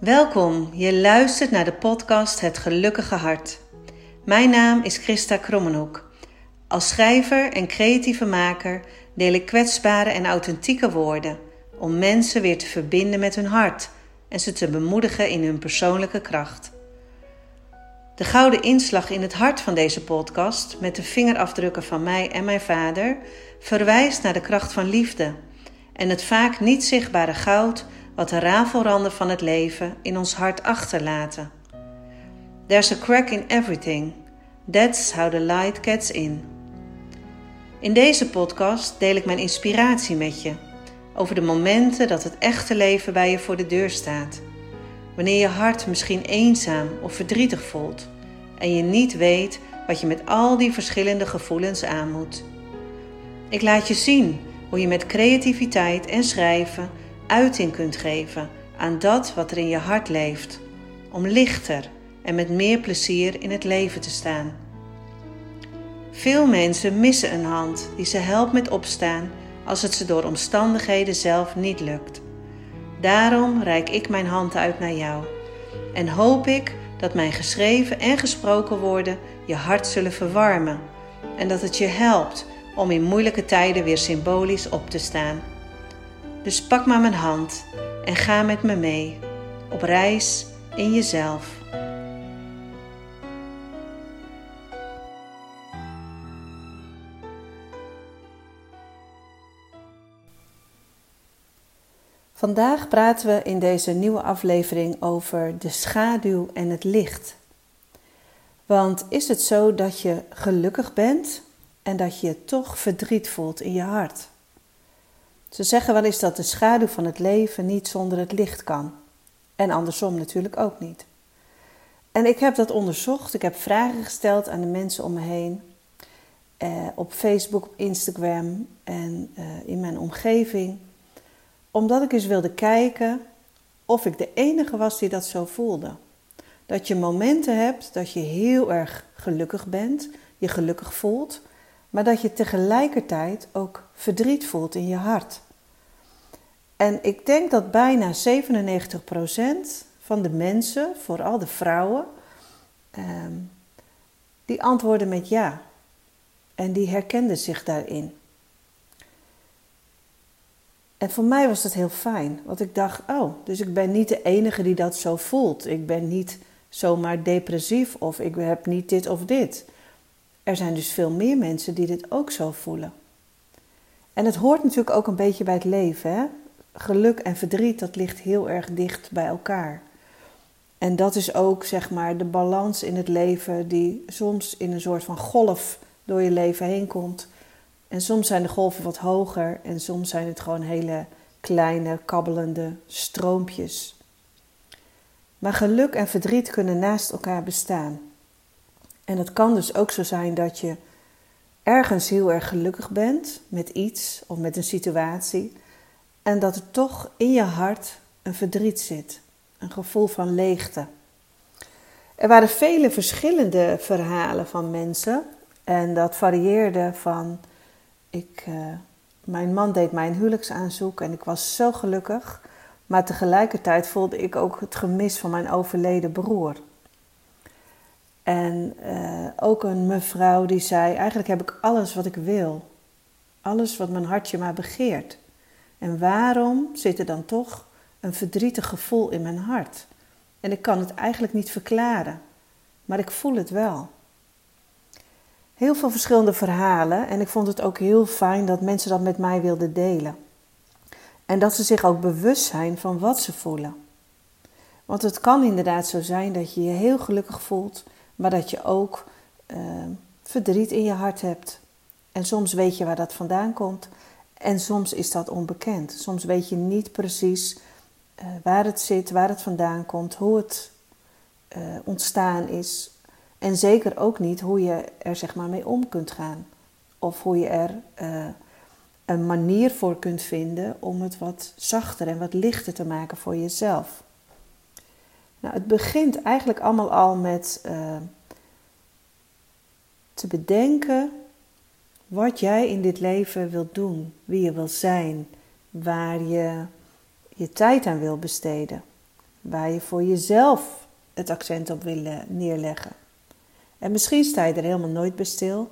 Welkom, je luistert naar de podcast Het Gelukkige Hart. Mijn naam is Christa Krommenhoek. Als schrijver en creatieve maker deel ik kwetsbare en authentieke woorden om mensen weer te verbinden met hun hart en ze te bemoedigen in hun persoonlijke kracht. De gouden inslag in het hart van deze podcast, met de vingerafdrukken van mij en mijn vader, verwijst naar de kracht van liefde en het vaak niet zichtbare goud wat de rafelranden van het leven in ons hart achterlaten. There's a crack in everything. That's how the light gets in. In deze podcast deel ik mijn inspiratie met je over de momenten dat het echte leven bij je voor de deur staat. Wanneer je hart misschien eenzaam of verdrietig voelt en je niet weet wat je met al die verschillende gevoelens aan moet. Ik laat je zien hoe je met creativiteit en schrijven uiting kunt geven aan dat wat er in je hart leeft, om lichter en met meer plezier in het leven te staan. Veel mensen missen een hand die ze helpt met opstaan als het ze door omstandigheden zelf niet lukt. Daarom reik ik mijn hand uit naar jou en hoop ik dat mijn geschreven en gesproken woorden je hart zullen verwarmen en dat het je helpt om in moeilijke tijden weer symbolisch op te staan. Dus pak maar mijn hand en ga met me mee op reis in jezelf. Vandaag praten we in deze nieuwe aflevering over de schaduw en het licht. Want is het zo dat je gelukkig bent en dat je toch verdriet voelt in je hart? Ze zeggen wel eens dat de schaduw van het leven niet zonder het licht kan. En andersom natuurlijk ook niet. En ik heb dat onderzocht. Ik heb vragen gesteld aan de mensen om me heen. Eh, op Facebook, op Instagram en eh, in mijn omgeving. Omdat ik eens wilde kijken of ik de enige was die dat zo voelde. Dat je momenten hebt dat je heel erg gelukkig bent, je gelukkig voelt, maar dat je tegelijkertijd ook verdriet voelt in je hart. En ik denk dat bijna 97% van de mensen, vooral de vrouwen, ehm, die antwoorden met ja. En die herkenden zich daarin. En voor mij was dat heel fijn, want ik dacht, oh, dus ik ben niet de enige die dat zo voelt. Ik ben niet zomaar depressief of ik heb niet dit of dit. Er zijn dus veel meer mensen die dit ook zo voelen. En het hoort natuurlijk ook een beetje bij het leven. Hè? Geluk en verdriet, dat ligt heel erg dicht bij elkaar. En dat is ook, zeg maar, de balans in het leven die soms in een soort van golf door je leven heen komt. En soms zijn de golven wat hoger en soms zijn het gewoon hele kleine, kabbelende stroompjes. Maar geluk en verdriet kunnen naast elkaar bestaan. En het kan dus ook zo zijn dat je ergens heel erg gelukkig bent met iets of met een situatie. En dat er toch in je hart een verdriet zit, een gevoel van leegte. Er waren vele verschillende verhalen van mensen en dat varieerde van ik, uh, mijn man deed mijn huwelijksaanzoek en ik was zo gelukkig, maar tegelijkertijd voelde ik ook het gemis van mijn overleden broer. En uh, ook een mevrouw die zei: Eigenlijk heb ik alles wat ik wil, alles wat mijn hartje maar begeert. En waarom zit er dan toch een verdrietig gevoel in mijn hart? En ik kan het eigenlijk niet verklaren, maar ik voel het wel. Heel veel verschillende verhalen en ik vond het ook heel fijn dat mensen dat met mij wilden delen. En dat ze zich ook bewust zijn van wat ze voelen. Want het kan inderdaad zo zijn dat je je heel gelukkig voelt, maar dat je ook uh, verdriet in je hart hebt. En soms weet je waar dat vandaan komt en soms is dat onbekend. Soms weet je niet precies uh, waar het zit, waar het vandaan komt, hoe het uh, ontstaan is. En zeker ook niet hoe je er zeg maar mee om kunt gaan. Of hoe je er uh, een manier voor kunt vinden om het wat zachter en wat lichter te maken voor jezelf. Nou, het begint eigenlijk allemaal al met te bedenken wat jij in dit leven wilt doen, wie je wilt zijn, waar je je tijd aan wil besteden, waar je voor jezelf het accent op wil neerleggen. En misschien sta je er helemaal nooit bij stil.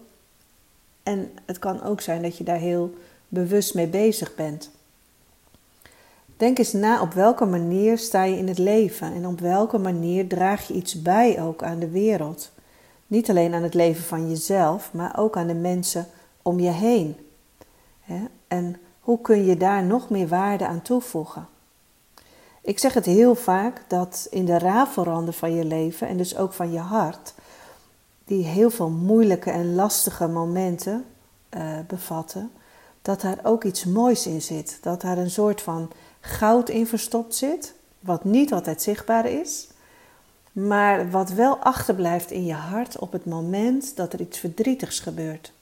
En het kan ook zijn dat je daar heel bewust mee bezig bent. Denk eens na op welke manier sta je in het leven en op welke manier draag je iets bij ook aan de wereld. Niet alleen aan het leven van jezelf, maar ook aan de mensen om je heen. En hoe kun je daar nog meer waarde aan toevoegen? Ik zeg het heel vaak dat in de rafelranden van je leven en dus ook van je hart, die heel veel moeilijke en lastige momenten uh, bevatten, dat daar ook iets moois in zit. Dat daar een soort van goud in verstopt zit, wat niet altijd zichtbaar is, maar wat wel achterblijft in je hart op het moment dat er iets verdrietigs gebeurt.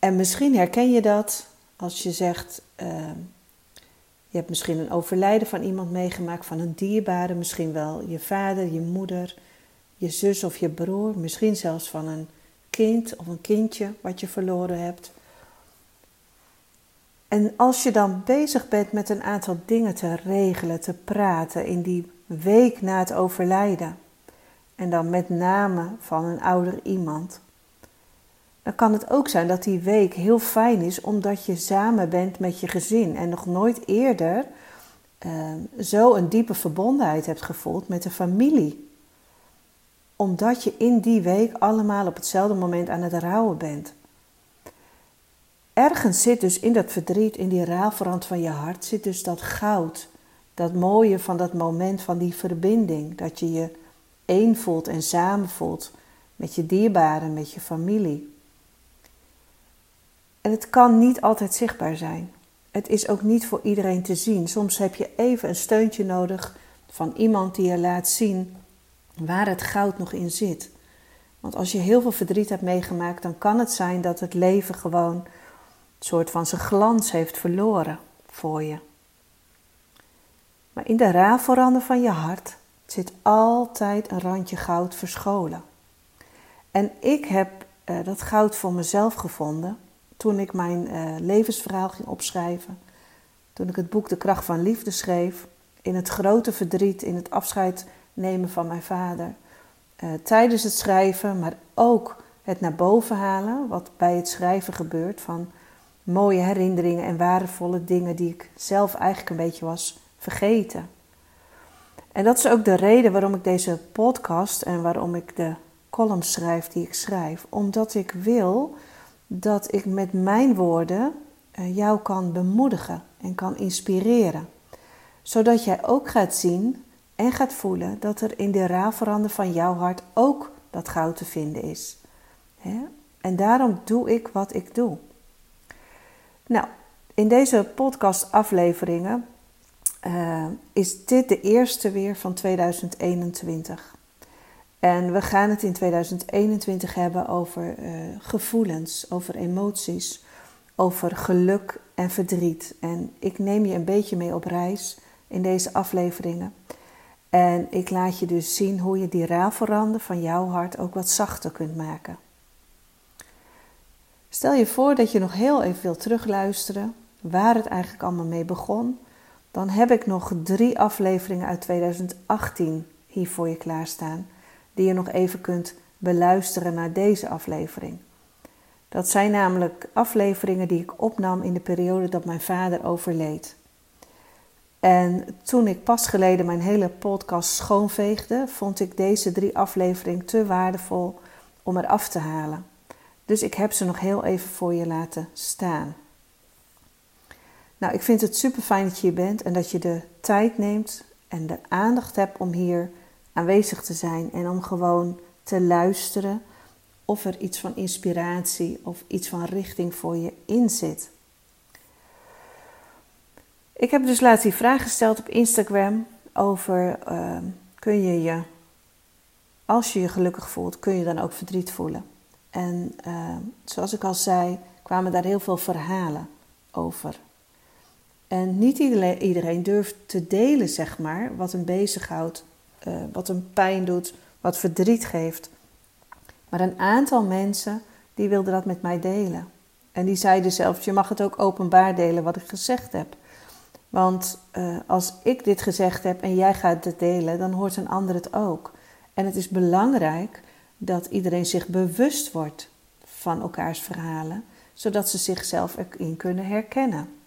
En misschien herken je dat als je zegt, uh, je hebt misschien een overlijden van iemand meegemaakt, van een dierbare, misschien wel je vader, je moeder, je zus of je broer, misschien zelfs van een kind of een kindje wat je verloren hebt. En als je dan bezig bent met een aantal dingen te regelen, te praten in die week na het overlijden, en dan met name van een ouder iemand, dan kan het ook zijn dat die week heel fijn is omdat je samen bent met je gezin en nog nooit eerder uh, zo een diepe verbondenheid hebt gevoeld met de familie. Omdat je in die week allemaal op hetzelfde moment aan het rouwen bent. Ergens zit dus in dat verdriet, in die raalverand van je hart, zit dus dat goud. Dat mooie van dat moment van die verbinding. Dat je je één voelt en samen voelt met je dierbaren, met je familie. En het kan niet altijd zichtbaar zijn. Het is ook niet voor iedereen te zien. Soms heb je even een steuntje nodig van iemand die je laat zien waar het goud nog in zit. Want als je heel veel verdriet hebt meegemaakt, dan kan het zijn dat het leven gewoon een soort van zijn glans heeft verloren voor je. Maar in de rafelranden van je hart zit altijd een randje goud verscholen. En ik heb uh, dat goud voor mezelf gevonden toen ik mijn uh, levensverhaal ging opschrijven. Toen ik het boek De Kracht van Liefde schreef. In het grote verdriet, in het afscheid nemen van mijn vader. Uh, tijdens het schrijven, maar ook het naar boven halen, wat bij het schrijven gebeurt, van mooie herinneringen en waardevolle dingen die ik zelf eigenlijk een beetje was vergeten. En dat is ook de reden waarom ik deze podcast en waarom ik de columns schrijf die ik schrijf. Omdat ik wil dat ik met mijn woorden eh, jou kan bemoedigen en kan inspireren. Zodat jij ook gaat zien en gaat voelen dat er in de raafveranden van jouw hart ook dat goud te vinden is. En daarom doe ik wat ik doe. Nou, in deze podcastafleveringen uh, is dit de eerste weer van 2021. En we gaan het in 2021 hebben over uh, gevoelens, over emoties, over geluk en verdriet. En ik neem je een beetje mee op reis in deze afleveringen. En ik laat je dus zien hoe je die rafelranden van jouw hart ook wat zachter kunt maken. Stel je voor dat je nog heel even wilt terugluisteren waar het eigenlijk allemaal mee begon. Dan heb ik nog drie afleveringen uit 2018 hier voor je klaarstaan die je nog even kunt beluisteren naar deze aflevering. Dat zijn namelijk afleveringen die ik opnam in de periode dat mijn vader overleed. En toen ik pas geleden mijn hele podcast schoonveegde, vond ik deze drie afleveringen te waardevol om eraf te halen. Dus ik heb ze nog heel even voor je laten staan. Nou, ik vind het super fijn dat je hier bent en dat je de tijd neemt en de aandacht hebt om hier aanwezig te zijn en om gewoon te luisteren of er iets van inspiratie of iets van richting voor je in zit. Ik heb dus laatst die vraag gesteld op Instagram over uh, kun je je, als je je gelukkig voelt, kun je dan ook verdriet voelen? En uh, zoals ik al zei, kwamen daar heel veel verhalen over. En niet iedereen durft te delen, zeg maar, wat hem bezighoudt uh, wat een pijn doet, wat verdriet geeft. Maar een aantal mensen die wilden dat met mij delen. En die zeiden zelfs: Je mag het ook openbaar delen wat ik gezegd heb. Want uh, als ik dit gezegd heb en jij gaat het delen, dan hoort een ander het ook. En het is belangrijk dat iedereen zich bewust wordt van elkaars verhalen, zodat ze zichzelf erin kunnen herkennen.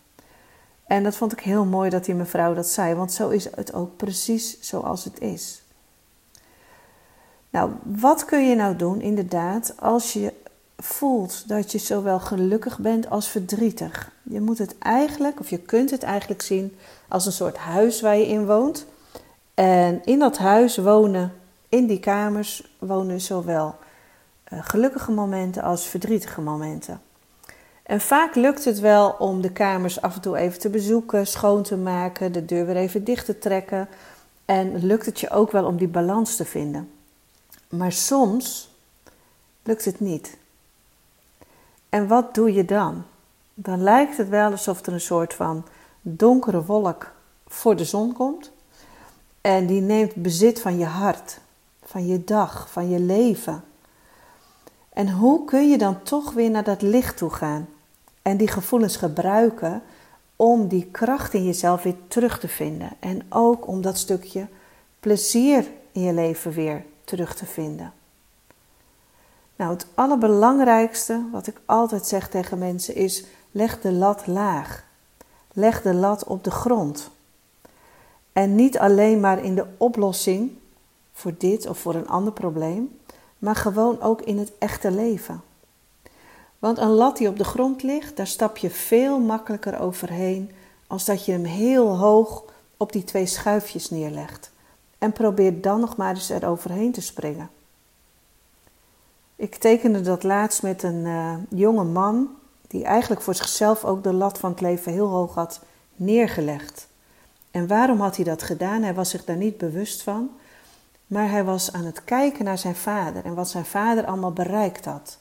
En dat vond ik heel mooi dat die mevrouw dat zei, want zo is het ook precies zoals het is. Nou, wat kun je nou doen inderdaad als je voelt dat je zowel gelukkig bent als verdrietig? Je moet het eigenlijk, of je kunt het eigenlijk zien als een soort huis waar je in woont. En in dat huis wonen, in die kamers wonen zowel eh, gelukkige momenten als verdrietige momenten. En vaak lukt het wel om de kamers af en toe even te bezoeken, schoon te maken, de deur weer even dicht te trekken. En lukt het je ook wel om die balans te vinden. Maar soms lukt het niet. En wat doe je dan? Dan lijkt het wel alsof er een soort van donkere wolk voor de zon komt. En die neemt bezit van je hart, van je dag, van je leven. En hoe kun je dan toch weer naar dat licht toe gaan en die gevoelens gebruiken om die kracht in jezelf weer terug te vinden en ook om dat stukje plezier in je leven weer terug te vinden? Nou, het allerbelangrijkste wat ik altijd zeg tegen mensen is: leg de lat laag. Leg de lat op de grond. En niet alleen maar in de oplossing voor dit of voor een ander probleem, maar gewoon ook in het echte leven. Want een lat die op de grond ligt, daar stap je veel makkelijker overheen als dat je hem heel hoog op die twee schuifjes neerlegt. En probeer dan nog maar eens eroverheen te springen. Ik tekende dat laatst met een uh, jonge man die eigenlijk voor zichzelf ook de lat van het leven heel hoog had neergelegd. En waarom had hij dat gedaan? Hij was zich daar niet bewust van, maar hij was aan het kijken naar zijn vader en wat zijn vader allemaal bereikt had.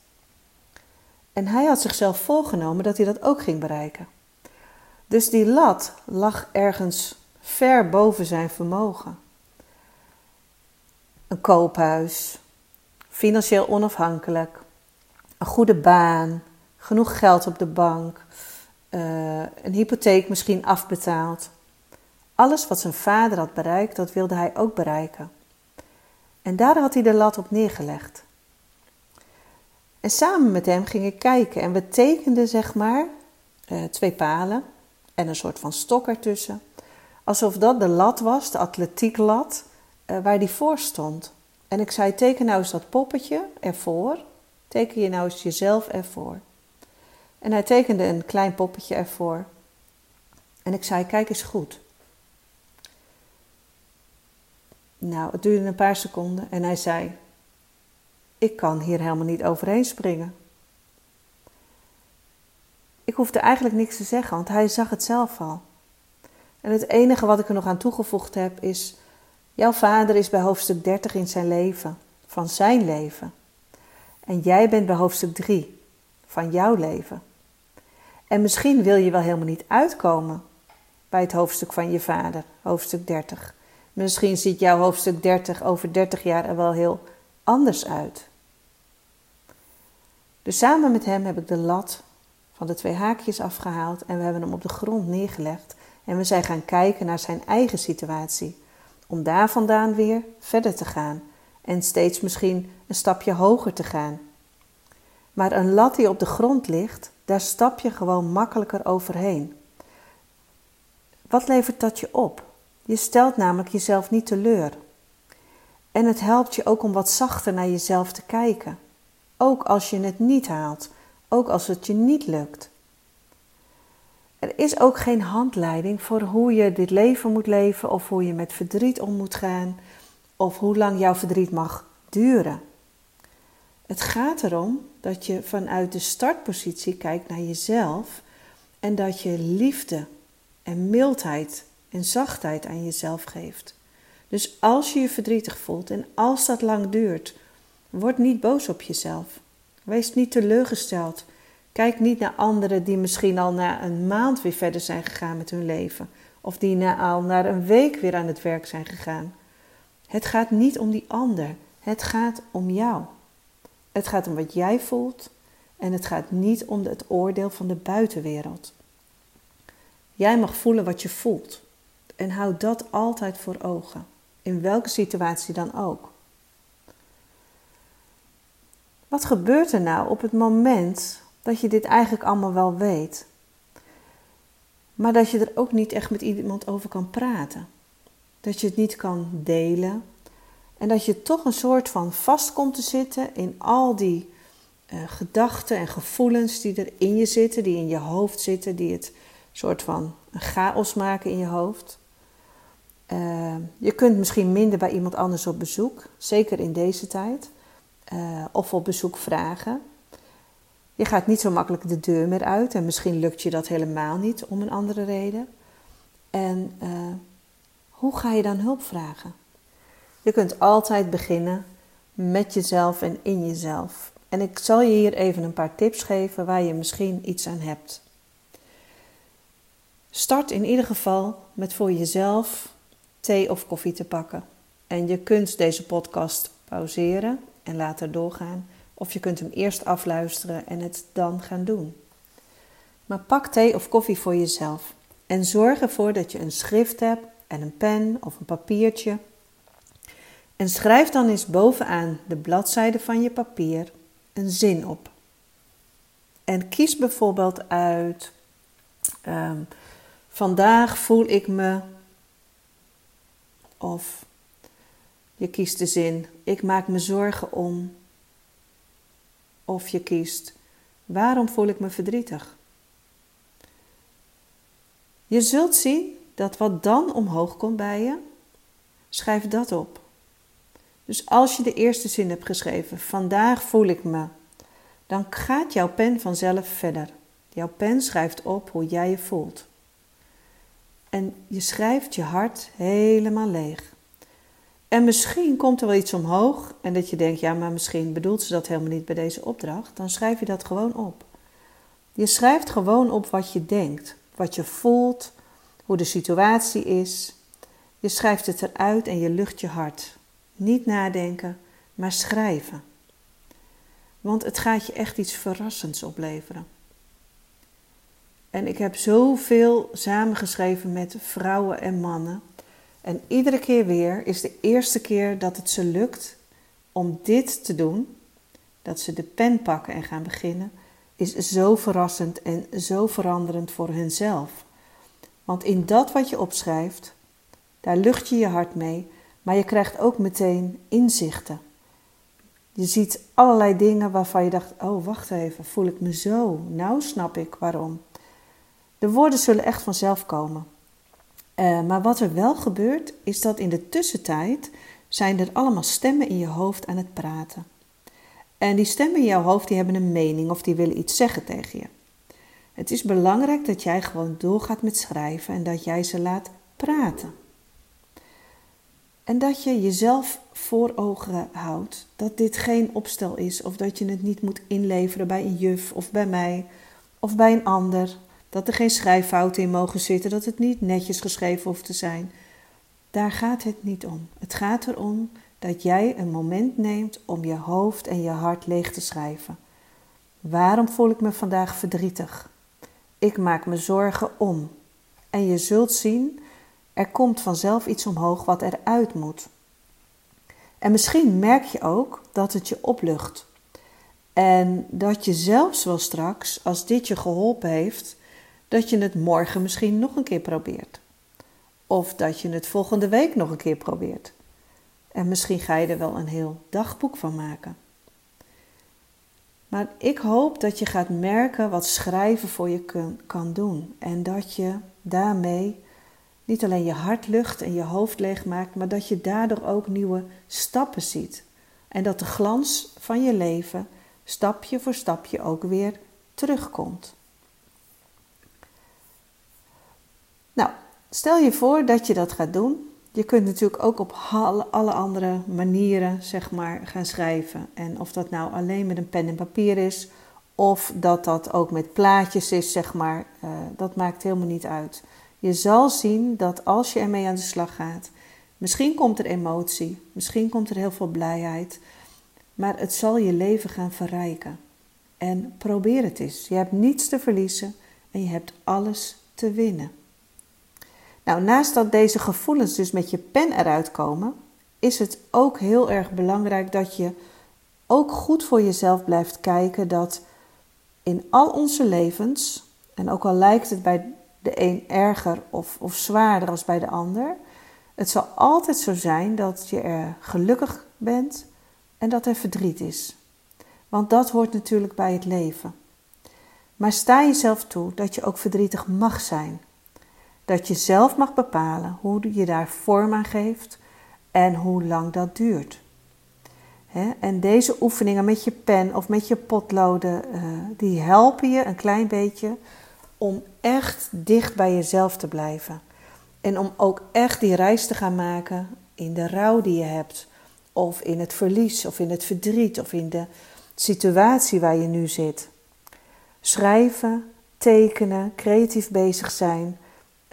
En hij had zichzelf voorgenomen dat hij dat ook ging bereiken. Dus die lat lag ergens ver boven zijn vermogen. Een koophuis, financieel onafhankelijk, een goede baan, genoeg geld op de bank, uh, een hypotheek misschien afbetaald. Alles wat zijn vader had bereikt, dat wilde hij ook bereiken. En daar had hij de lat op neergelegd. En samen met hem ging ik kijken en we tekenden zeg maar uh, twee palen en een soort van stok ertussen. Alsof dat de lat was, de atletieklat, uh, waar die voor stond. En ik zei, teken nou eens dat poppetje ervoor. Teken je nou eens jezelf ervoor. En hij tekende een klein poppetje ervoor. En ik zei, kijk eens goed. Nou, het duurde een paar seconden en hij zei: Ik kan hier helemaal niet overheen springen. Ik hoefde eigenlijk niks te zeggen, want hij zag het zelf al. En het enige wat ik er nog aan toegevoegd heb is: Jouw vader is bij hoofdstuk 30 in zijn leven, van zijn leven. En jij bent bij hoofdstuk 3 van jouw leven. En misschien wil je wel helemaal niet uitkomen bij het hoofdstuk van je vader, hoofdstuk 30. Misschien ziet jouw hoofdstuk 30 over 30 jaar er wel heel anders uit. Dus samen met hem heb ik de lat van de twee haakjes afgehaald en we hebben hem op de grond neergelegd en we zijn gaan kijken naar zijn eigen situatie. Om daar vandaan weer verder te gaan en steeds misschien een stapje hoger te gaan. Maar een lat die op de grond ligt, daar stap je gewoon makkelijker overheen. Wat levert dat je op? Je stelt namelijk jezelf niet teleur. En het helpt je ook om wat zachter naar jezelf te kijken. Ook als je het niet haalt, ook als het je niet lukt. Er is ook geen handleiding voor hoe je dit leven moet leven of hoe je met verdriet om moet gaan of hoe lang jouw verdriet mag duren. Het gaat erom dat je vanuit de startpositie kijkt naar jezelf en dat je liefde en mildheid en zachtheid aan jezelf geeft. Dus als je je verdrietig voelt en als dat lang duurt, word niet boos op jezelf. Wees niet teleurgesteld. Kijk niet naar anderen die misschien al na een maand weer verder zijn gegaan met hun leven, of die na, al na een week weer aan het werk zijn gegaan. Het gaat niet om die ander, het gaat om jou. Het gaat om wat jij voelt en het gaat niet om het oordeel van de buitenwereld. Jij mag voelen wat je voelt. En houd dat altijd voor ogen. In welke situatie dan ook. Wat gebeurt er nou op het moment dat je dit eigenlijk allemaal wel weet, maar dat je er ook niet echt met iemand over kan praten? Dat je het niet kan delen en dat je toch een soort van vast komt te zitten in al die uh, gedachten en gevoelens die er in je zitten, die in je hoofd zitten, die het soort van een chaos maken in je hoofd. Uh, je kunt misschien minder bij iemand anders op bezoek, zeker in deze tijd, uh, of op bezoek vragen. Je gaat niet zo makkelijk de deur meer uit en misschien lukt je dat helemaal niet om een andere reden. En uh, hoe ga je dan hulp vragen? Je kunt altijd beginnen met jezelf en in jezelf. En ik zal je hier even een paar tips geven waar je misschien iets aan hebt. Start in ieder geval met voor jezelf thee of koffie te pakken. En je kunt deze podcast pauzeren en later doorgaan, of je kunt hem eerst afluisteren en het dan gaan doen. Maar pak thee of koffie voor jezelf en zorg ervoor dat je een schrift hebt en een pen of een papiertje. En schrijf dan eens bovenaan de bladzijde van je papier een zin op. En kies bijvoorbeeld uit: um, Vandaag voel ik me. Of je kiest de zin: Ik maak me zorgen om. Of je kiest: Waarom voel ik me verdrietig? Je zult zien dat wat dan omhoog komt bij je, schrijf dat op. Dus als je de eerste zin hebt geschreven, vandaag voel ik me, dan gaat jouw pen vanzelf verder. Jouw pen schrijft op hoe jij je voelt. En je schrijft je hart helemaal leeg. En misschien komt er wel iets omhoog en dat je denkt, ja, maar misschien bedoelt ze dat helemaal niet bij deze opdracht. Dan schrijf je dat gewoon op. Je schrijft gewoon op wat je denkt, wat je voelt, hoe de situatie is. Je schrijft het eruit en je lucht je hart. Niet nadenken, maar schrijven. Want het gaat je echt iets verrassends opleveren. En ik heb zoveel samengeschreven met vrouwen en mannen. En iedere keer weer is de eerste keer dat het ze lukt om dit te doen, dat ze de pen pakken en gaan beginnen, is zo verrassend en zo veranderend voor hunzelf. Want in dat wat je opschrijft, daar lucht je je hart mee, maar je krijgt ook meteen inzichten. Je ziet allerlei dingen waarvan je dacht: oh, wacht even, voel ik me zo? Nou snap ik waarom. De woorden zullen echt vanzelf komen. Uh, maar wat er wel gebeurt, is dat in de tussentijd zijn er allemaal stemmen in je hoofd aan het praten. En die stemmen in jouw hoofd die hebben een mening of die willen iets zeggen tegen je. Het is belangrijk dat jij gewoon doorgaat met schrijven en dat jij ze laat praten. En dat je jezelf voor ogen houdt dat dit geen opstel is of dat je het niet moet inleveren bij een juf of bij mij of bij een ander. Dat er geen schrijffouten in mogen zitten, dat het niet netjes geschreven hoeft te zijn. Daar gaat het niet om. Het gaat erom dat jij een moment neemt om je hoofd en je hart leeg te schrijven. Waarom voel ik me vandaag verdrietig? Ik maak me zorgen om. En je zult zien, er komt vanzelf iets omhoog wat eruit moet. En misschien merk je ook dat het je oplucht. En dat je zelfs wel straks, als dit je geholpen heeft, dat je het morgen misschien nog een keer probeert. Of dat je het volgende week nog een keer probeert. En misschien ga je er wel een heel dagboek van maken. Maar ik hoop dat je gaat merken wat schrijven voor je kan doen. En dat je daarmee niet alleen je hart lucht en je hoofd leeg maakt, maar dat je daardoor ook nieuwe stappen ziet. En dat de glans van je leven stapje voor stapje ook weer terugkomt. Nou, stel je voor dat je dat gaat doen. Je kunt natuurlijk ook op alle andere manieren zeg maar, gaan schrijven. En of dat nou alleen met een pen en papier is, of dat dat ook met plaatjes is, zeg maar, uh, dat maakt helemaal niet uit. Je zal zien dat als je ermee aan de slag gaat, misschien komt er emotie, misschien komt er heel veel blijheid, maar het zal je leven gaan verrijken. En probeer het eens. Je hebt niets te verliezen en je hebt alles te winnen. Nou, naast dat deze gevoelens dus met je pen eruit komen, is het ook heel erg belangrijk dat je ook goed voor jezelf blijft kijken dat in al onze levens, en ook al lijkt het bij de een erger of, of zwaarder als bij de ander, het zal altijd zo zijn dat je er gelukkig bent en dat er verdriet is. Want dat hoort natuurlijk bij het leven. Maar sta jezelf toe dat je ook verdrietig mag zijn. Dat je zelf mag bepalen hoe je daar vorm aan geeft en hoe lang dat duurt. En deze oefeningen met je pen of met je potloden, eh, die helpen je een klein beetje om echt dicht bij jezelf te blijven. En om ook echt die reis te gaan maken in de rouw die je hebt, of in het verlies, of in het verdriet, of in de situatie waar je nu zit. Schrijven, tekenen, creatief bezig zijn,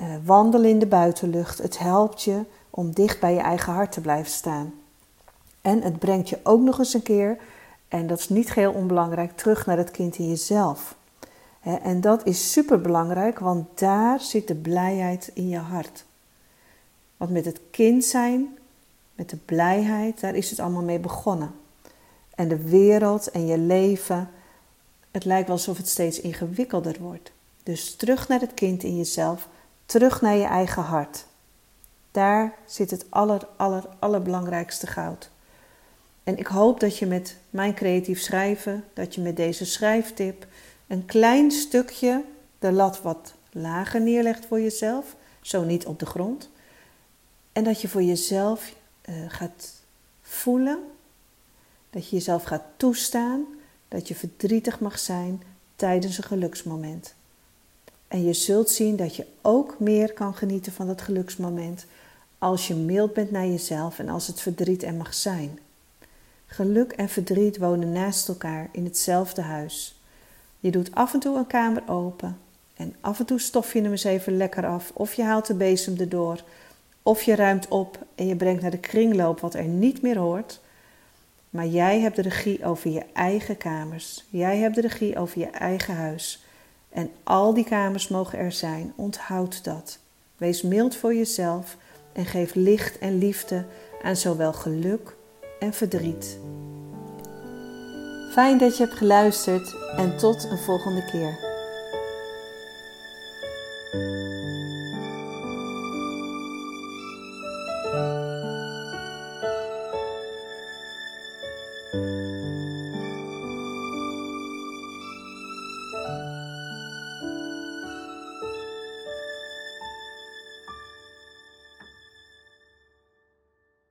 uh, wandelen in de buitenlucht. Het helpt je om dicht bij je eigen hart te blijven staan. En het brengt je ook nog eens een keer, en dat is niet heel onbelangrijk, terug naar het kind in jezelf. En dat is super belangrijk, want daar zit de blijheid in je hart. Want met het kind zijn, met de blijheid, daar is het allemaal mee begonnen. En de wereld en je leven, het lijkt wel alsof het steeds ingewikkelder wordt. Dus terug naar het kind in jezelf, terug naar je eigen hart. Daar zit het aller, aller, allerbelangrijkste goud. En ik hoop dat je met mijn creatief schrijven, dat je met deze schrijftip een klein stukje de lat wat lager neerlegt voor jezelf, zo niet op de grond. En dat je voor jezelf uh, gaat voelen, dat je jezelf gaat toestaan, dat je verdrietig mag zijn tijdens een geluksmoment. En je zult zien dat je ook meer kan genieten van dat geluksmoment als je mild bent naar jezelf en als het verdriet er mag zijn. Geluk en verdriet wonen naast elkaar in hetzelfde huis. Je doet af en toe een kamer open en af en toe stof je hem eens even lekker af of je haalt de bezem erdoor of je ruimt op en je brengt naar de kringloop wat er niet meer hoort. Maar jij hebt de regie over je eigen kamers. Jij hebt de regie over je eigen huis. En al die kamers mogen er zijn. Onthoud dat. Wees mild voor jezelf en geef licht en liefde aan zowel geluk en verdriet. Fijn dat je hebt geluisterd en tot een volgende keer.